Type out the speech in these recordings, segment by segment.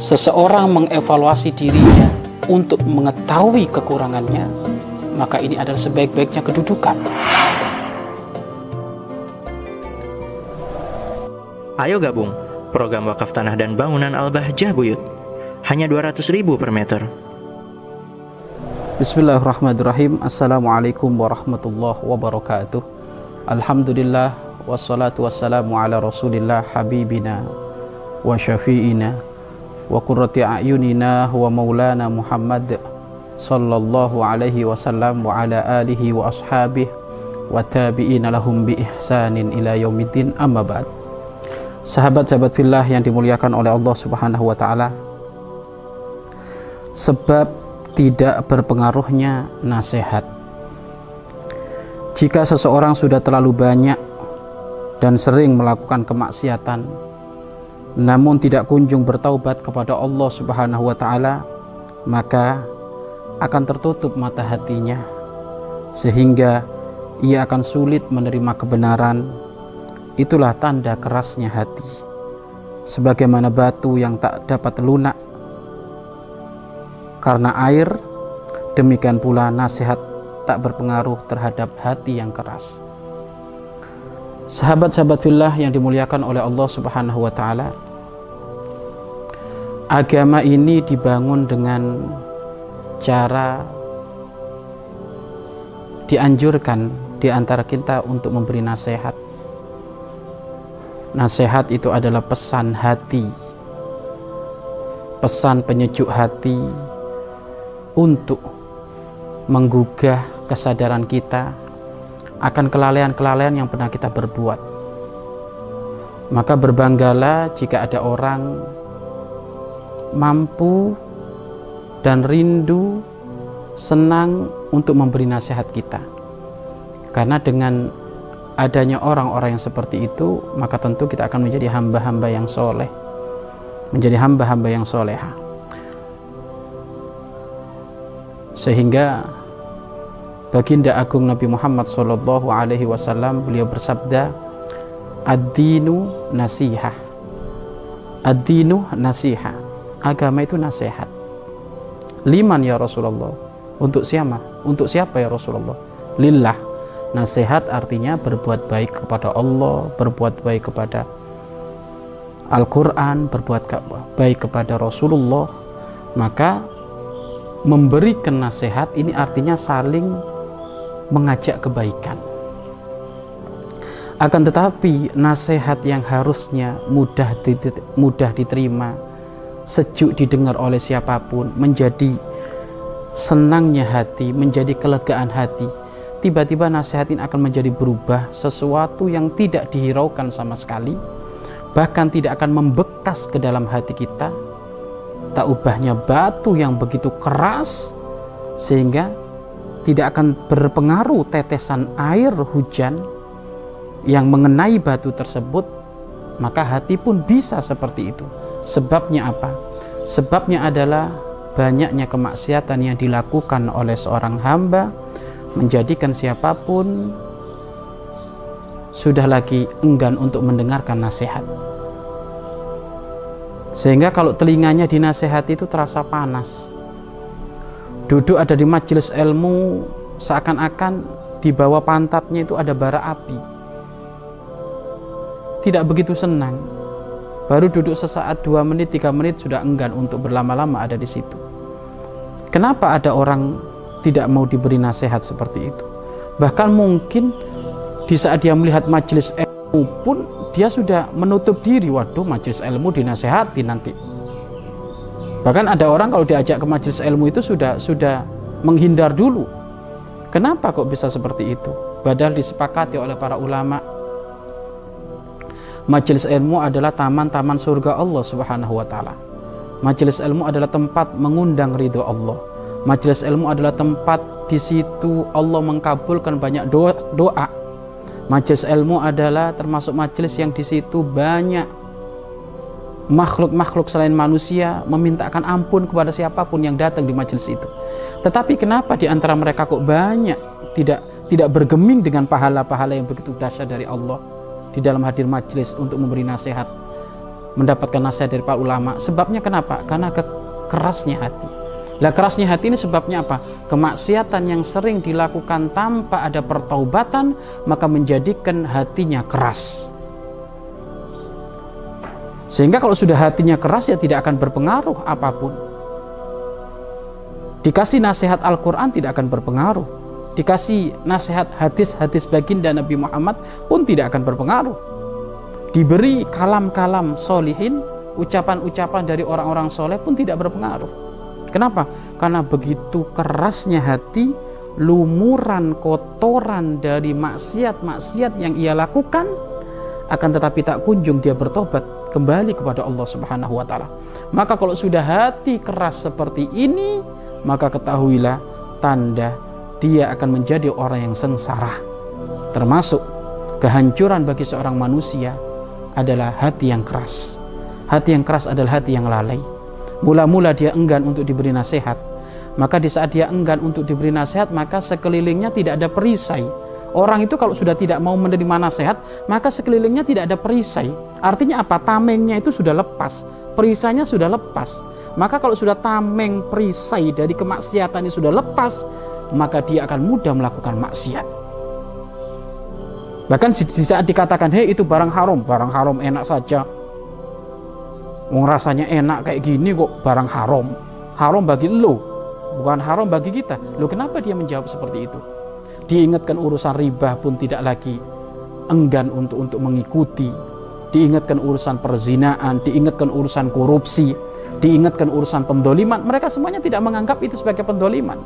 seseorang mengevaluasi dirinya untuk mengetahui kekurangannya, maka ini adalah sebaik-baiknya kedudukan. Ayo gabung program wakaf tanah dan bangunan Al-Bahjah Buyut. Hanya 200 ribu per meter. Bismillahirrahmanirrahim. Assalamualaikum warahmatullahi wabarakatuh. Alhamdulillah wassalatu wassalamu ala Rasulillah habibina wa syafi'ina wa qurrati a'yunina wa maulana Muhammad sallallahu alaihi wasallam wa ala alihi wa ashabihi wa tabi'ina lahum bi ihsanin ila yaumiddin amma ba'd. Sahabat-sahabat fillah yang dimuliakan oleh Allah Subhanahu wa taala. Sebab tidak berpengaruhnya nasihat. Jika seseorang sudah terlalu banyak dan sering melakukan kemaksiatan namun tidak kunjung bertaubat kepada Allah Subhanahu wa taala, maka akan tertutup mata hatinya sehingga ia akan sulit menerima kebenaran. Itulah tanda kerasnya hati. Sebagaimana batu yang tak dapat lunak karena air, demikian pula nasihat tak berpengaruh terhadap hati yang keras. Sahabat-sahabat fillah yang dimuliakan oleh Allah Subhanahu wa taala. Agama ini dibangun dengan cara dianjurkan di antara kita untuk memberi nasihat. Nasihat itu adalah pesan hati. Pesan penyejuk hati untuk menggugah kesadaran kita akan kelalaian-kelalaian yang pernah kita berbuat. Maka berbanggalah jika ada orang mampu dan rindu senang untuk memberi nasihat kita. Karena dengan adanya orang-orang yang seperti itu, maka tentu kita akan menjadi hamba-hamba yang soleh, menjadi hamba-hamba yang soleha. Sehingga Baginda Agung Nabi Muhammad Sallallahu Alaihi Wasallam beliau bersabda, Ad-dinu nasihah. Ad-dinu nasihah. Agama itu nasihat. Liman ya Rasulullah. Untuk siapa? Untuk siapa ya Rasulullah? Lillah. Nasihat artinya berbuat baik kepada Allah, berbuat baik kepada Al-Quran, berbuat baik kepada Rasulullah. Maka memberikan nasihat ini artinya saling mengajak kebaikan. Akan tetapi nasihat yang harusnya mudah mudah diterima, sejuk didengar oleh siapa pun, menjadi senangnya hati, menjadi kelegaan hati. Tiba-tiba nasihat ini akan menjadi berubah sesuatu yang tidak dihiraukan sama sekali, bahkan tidak akan membekas ke dalam hati kita. Tak ubahnya batu yang begitu keras sehingga tidak akan berpengaruh tetesan air hujan yang mengenai batu tersebut, maka hati pun bisa seperti itu. Sebabnya apa? Sebabnya adalah banyaknya kemaksiatan yang dilakukan oleh seorang hamba menjadikan siapa pun sudah lagi enggan untuk mendengarkan nasihat. Sehingga kalau telinganya dinasehati itu terasa panas, duduk ada di majelis ilmu seakan-akan di bawah pantatnya itu ada bara api. Tidak begitu senang. Baru duduk sesaat dua menit tiga menit sudah enggan untuk berlama-lama ada di situ. Kenapa ada orang tidak mau diberi nasihat seperti itu? Bahkan mungkin di saat dia melihat majelis ilmu pun dia sudah menutup diri. Waduh majelis ilmu dinasehati nanti Bahkan ada orang kalau diajak ke majelis ilmu itu sudah sudah menghindar dulu. Kenapa kok bisa seperti itu? Padahal disepakati oleh para ulama Majelis ilmu adalah taman-taman surga Allah Subhanahu wa taala. Majelis ilmu adalah tempat mengundang ridho Allah. Majelis ilmu adalah tempat di situ Allah mengkabulkan banyak doa. doa. Majelis ilmu adalah termasuk majelis yang di situ banyak makhluk-makhluk selain manusia memintakan ampun kepada siapa pun yang datang di majelis itu. Tetapi kenapa di antara mereka kok banyak tidak tidak bergeming dengan pahala-pahala yang begitu dahsyat dari Allah di dalam hadir majelis untuk memberi nasihat mendapatkan nasihat dari para ulama. Sebabnya kenapa? Karena kekerasnya hati. Lah kerasnya hati ini sebabnya apa? Kemaksiatan yang sering dilakukan tanpa ada pertaubatan maka menjadikan hatinya keras. Sehingga kalau sudah hatinya keras ya tidak akan berpengaruh apa pun. Dikasih nasihat Al-Quran tidak akan berpengaruh. Dikasih nasihat hadis-hadis baginda Nabi Muhammad pun tidak akan berpengaruh. Diberi kalam-kalam solihin, ucapan-ucapan dari orang-orang soleh pun tidak berpengaruh Kenapa? Karena begitu kerasnya hati, lumuran kotoran dari maksiat-maksiat yang ia lakukan akan tetapi tak kunjung dia bertobat kembali kepada Allah Subhanahu wa taala. Maka kalau sudah hati keras seperti ini, maka ketahuilah tanda dia akan menjadi orang yang sengsara. Termasuk kehancuran bagi seorang manusia adalah hati yang keras. Hati yang keras adalah hati yang lalai mula-mula dia enggan untuk diberi nasihat maka di saat dia enggan untuk diberi nasihat maka sekelilingnya tidak ada perisai orang itu kalau sudah tidak mau menerima nasihat maka sekelilingnya tidak ada perisai. Artinya apa? Tamengnya itu sudah lepas. Perisainya sudah lepas. Maka kalau sudah tameng perisai dari kemaksiatan ini sudah lepas maka dia akan mudah melakukan maksiat. Bahkan di saat dikatakan hei itu barang haram. Barang haram enak saja. Wong rasanya enak kayak gini kok barang haram. Haram bagi lo, bukan haram bagi kita. Lo kenapa dia menjawab seperti itu? Diingatkan urusan riba pun tidak lagi enggan untuk untuk mengikuti. Diingatkan urusan perzinaan, diingatkan urusan korupsi, diingatkan urusan pendoliman. Mereka semuanya tidak menganggap itu sebagai pendoliman.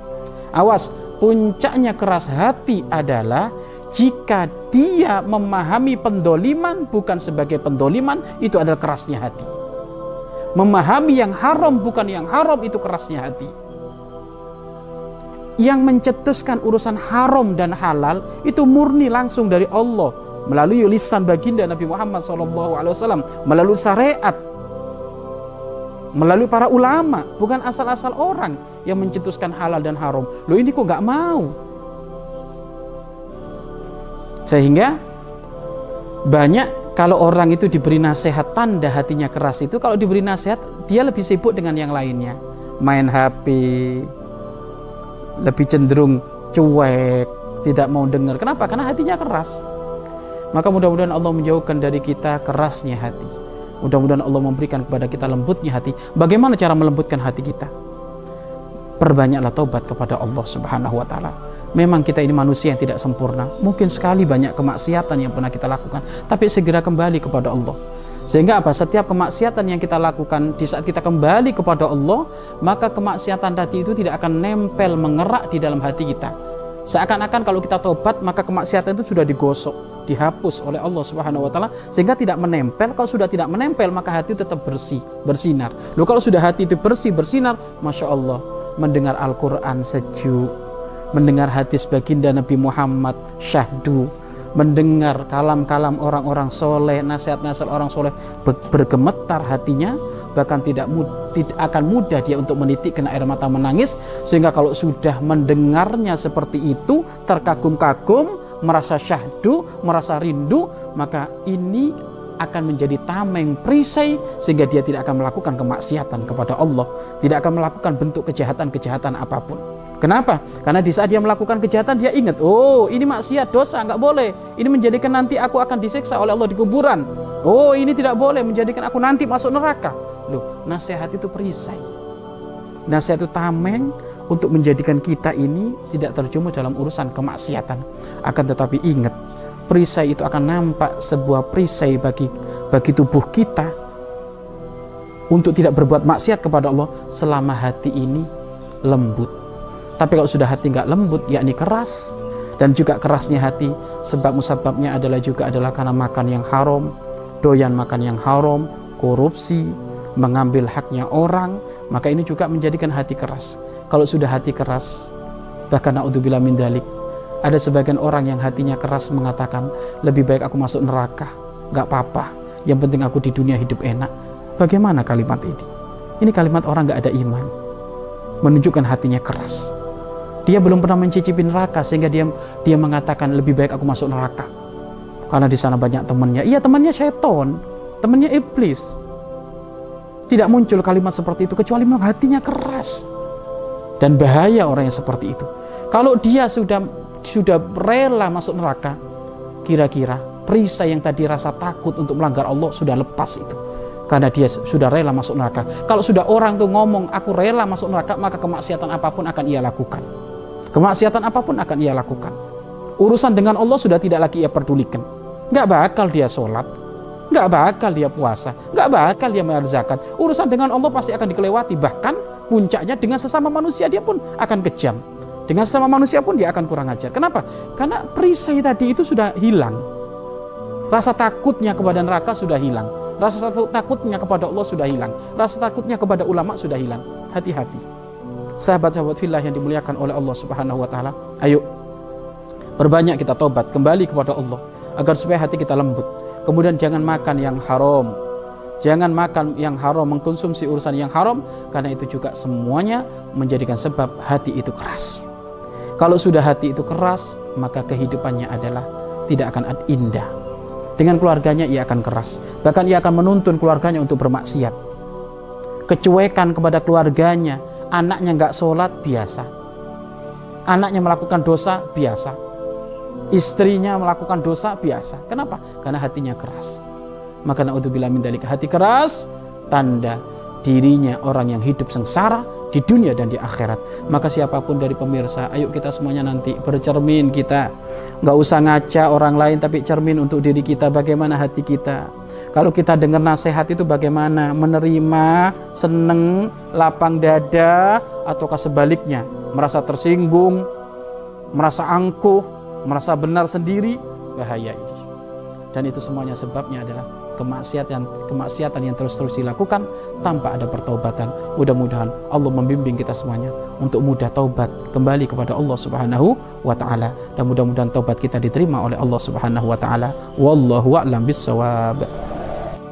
Awas, puncaknya keras hati adalah jika dia memahami pendoliman bukan sebagai pendoliman, itu adalah kerasnya hati memahami yang haram bukan yang haram itu kerasnya hati yang mencetuskan urusan haram dan halal itu murni langsung dari Allah melalui lisan baginda Nabi Muhammad SAW melalui syariat melalui para ulama bukan asal-asal orang yang mencetuskan halal dan haram. Lo ini kok nggak mau? Sehingga banyak kalau orang itu diberi nasihat tanda hatinya keras itu kalau diberi nasihat dia lebih sibuk dengan yang lainnya. Main HP lebih cenderung cuek tidak mau dengar. Kenapa? Karena hatinya keras. Maka mudah-mudahan Allah menjauhkan dari kita kerasnya hati. Mudah-mudahan Allah memberikan kepada kita lembutnya hati. Bagaimana cara melembutkan hati kita? Perbanyaklah taubat kepada Allah Subhanahu wa taala. Memang kita ini manusia yang tidak sempurna. Mungkin sekali banyak kemaksiatan yang pernah kita lakukan, tapi segera kembali kepada Allah. Sehingga apa? Setiap kemaksiatan yang kita lakukan di saat kita kembali kepada Allah, maka kemaksiatan tadi itu tidak akan nempel mengerak di dalam hati kita. Seakan-akan kalau kita tobat, maka kemaksiatan itu sudah digosok, dihapus oleh Allah Subhanahu wa taala sehingga tidak menempel. Kalau sudah tidak menempel, maka hati tetap bersih, bersinar. Loh kalau sudah hati itu bersih, bersinar, Masya Allah, mendengar Al-Quran sejuk, mendengar hadis baginda Nabi Muhammad syahdu mendengar kalam-kalam orang-orang soleh nasihat-nasihat orang soleh bergemetar hatinya bahkan tidak, tidak akan mudah dia untuk menitikkan air mata menangis sehingga kalau sudah mendengarnya seperti itu terkagum-kagum merasa syahdu merasa rindu maka ini akan menjadi tameng perisai sehingga dia tidak akan melakukan kemaksiatan kepada Allah tidak akan melakukan bentuk kejahatan-kejahatan apa pun Kenapa? Karena di saat dia melakukan kejahatan dia ingat, oh ini maksiat dosa nggak boleh. Ini menjadikan nanti aku akan disiksa oleh Allah di kuburan. Oh ini tidak boleh menjadikan aku nanti masuk neraka. Loh, nasihat itu perisai. Nasihat itu tameng untuk menjadikan kita ini tidak terjumus dalam urusan kemaksiatan. Akan tetapi ingat, perisai itu akan nampak sebuah perisai bagi bagi tubuh kita untuk tidak berbuat maksiat kepada Allah selama hati ini lembut tapi kalau sudah hati nggak lembut, yakni keras, dan juga kerasnya hati, sebab musababnya adalah juga adalah karena makan yang haram, doyan makan yang haram, korupsi, mengambil haknya orang, maka ini juga menjadikan hati keras. Kalau sudah hati keras, bahkan naudzubillah min dalik, ada sebagian orang yang hatinya keras mengatakan, lebih baik aku masuk neraka, nggak apa-apa, yang penting aku di dunia hidup enak. Bagaimana kalimat ini? Ini kalimat orang nggak ada iman, menunjukkan hatinya keras. Dia belum pernah mencicipi neraka sehingga dia dia mengatakan lebih baik aku masuk neraka. Karena di sana banyak temannya. Iya, temannya seton, temannya iblis. Tidak muncul kalimat seperti itu kecuali memang hatinya keras. Dan bahaya orang yang seperti itu. Kalau dia sudah sudah rela masuk neraka, kira-kira perisai yang tadi rasa takut untuk melanggar Allah sudah lepas itu. Karena dia sudah rela masuk neraka. Kalau sudah orang tuh ngomong, aku rela masuk neraka, maka kemaksiatan apa pun akan ia lakukan. Kemaksiatan apa pun akan ia lakukan. Urusan dengan Allah sudah tidak lagi ia pedulikan. Nggak bakal dia sholat, nggak bakal dia puasa, nggak bakal dia bayar zakat. Urusan dengan Allah pasti akan dikelewati. Bahkan puncaknya dengan sesama manusia dia pun akan kejam. Dengan sesama manusia pun dia akan kurang ajar. Kenapa? Karena perisai tadi itu sudah hilang. Rasa takutnya kepada neraka sudah hilang. Rasa takutnya kepada Allah sudah hilang. Rasa takutnya kepada ulama sudah hilang. Hati-hati. Sahabat-sahabat filah yang dimuliakan oleh Allah Subhanahu wa taala. Ayo perbanyak kita tobat kembali kepada Allah agar supaya hati kita lembut. Kemudian jangan makan yang haram. Jangan makan yang haram, mengkonsumsi urusan yang haram karena itu juga semuanya menjadikan sebab hati itu keras. Kalau sudah hati itu keras, maka kehidupannya adalah tidak akan indah dengan keluarganya ia akan keras. Bahkan ia akan menuntun keluarganya untuk bermaksiat. Kecuekan kepada keluarganya, anaknya nggak sholat biasa. Anaknya melakukan dosa biasa. Istrinya melakukan dosa biasa. Kenapa? Karena hatinya keras. Maka naudzubillah min dalika hati keras tanda dirinya orang yang hidup sengsara di dunia dan di akhirat. Maka siapa pun dari pemirsa, ayo kita semuanya nanti bercermin kita. Nggak usah ngaca orang lain, tapi cermin untuk diri kita, bagaimana hati kita. Kalau kita dengar nasihat itu bagaimana? Menerima, seneng, lapang dada, ataukah sebaliknya? Merasa tersinggung, merasa angkuh, merasa benar sendiri, bahaya ini. Dan itu semuanya sebabnya adalah kemaksiatan kemaksiatan yang terus-terus dilakukan tanpa ada pertaubatan. Mudah-mudahan Allah membimbing kita semuanya untuk mudah taubat kembali kepada Allah Subhanahu wa taala dan mudah-mudahan taubat kita diterima oleh Allah Subhanahu wa taala. Wallahu a'lam bissawab.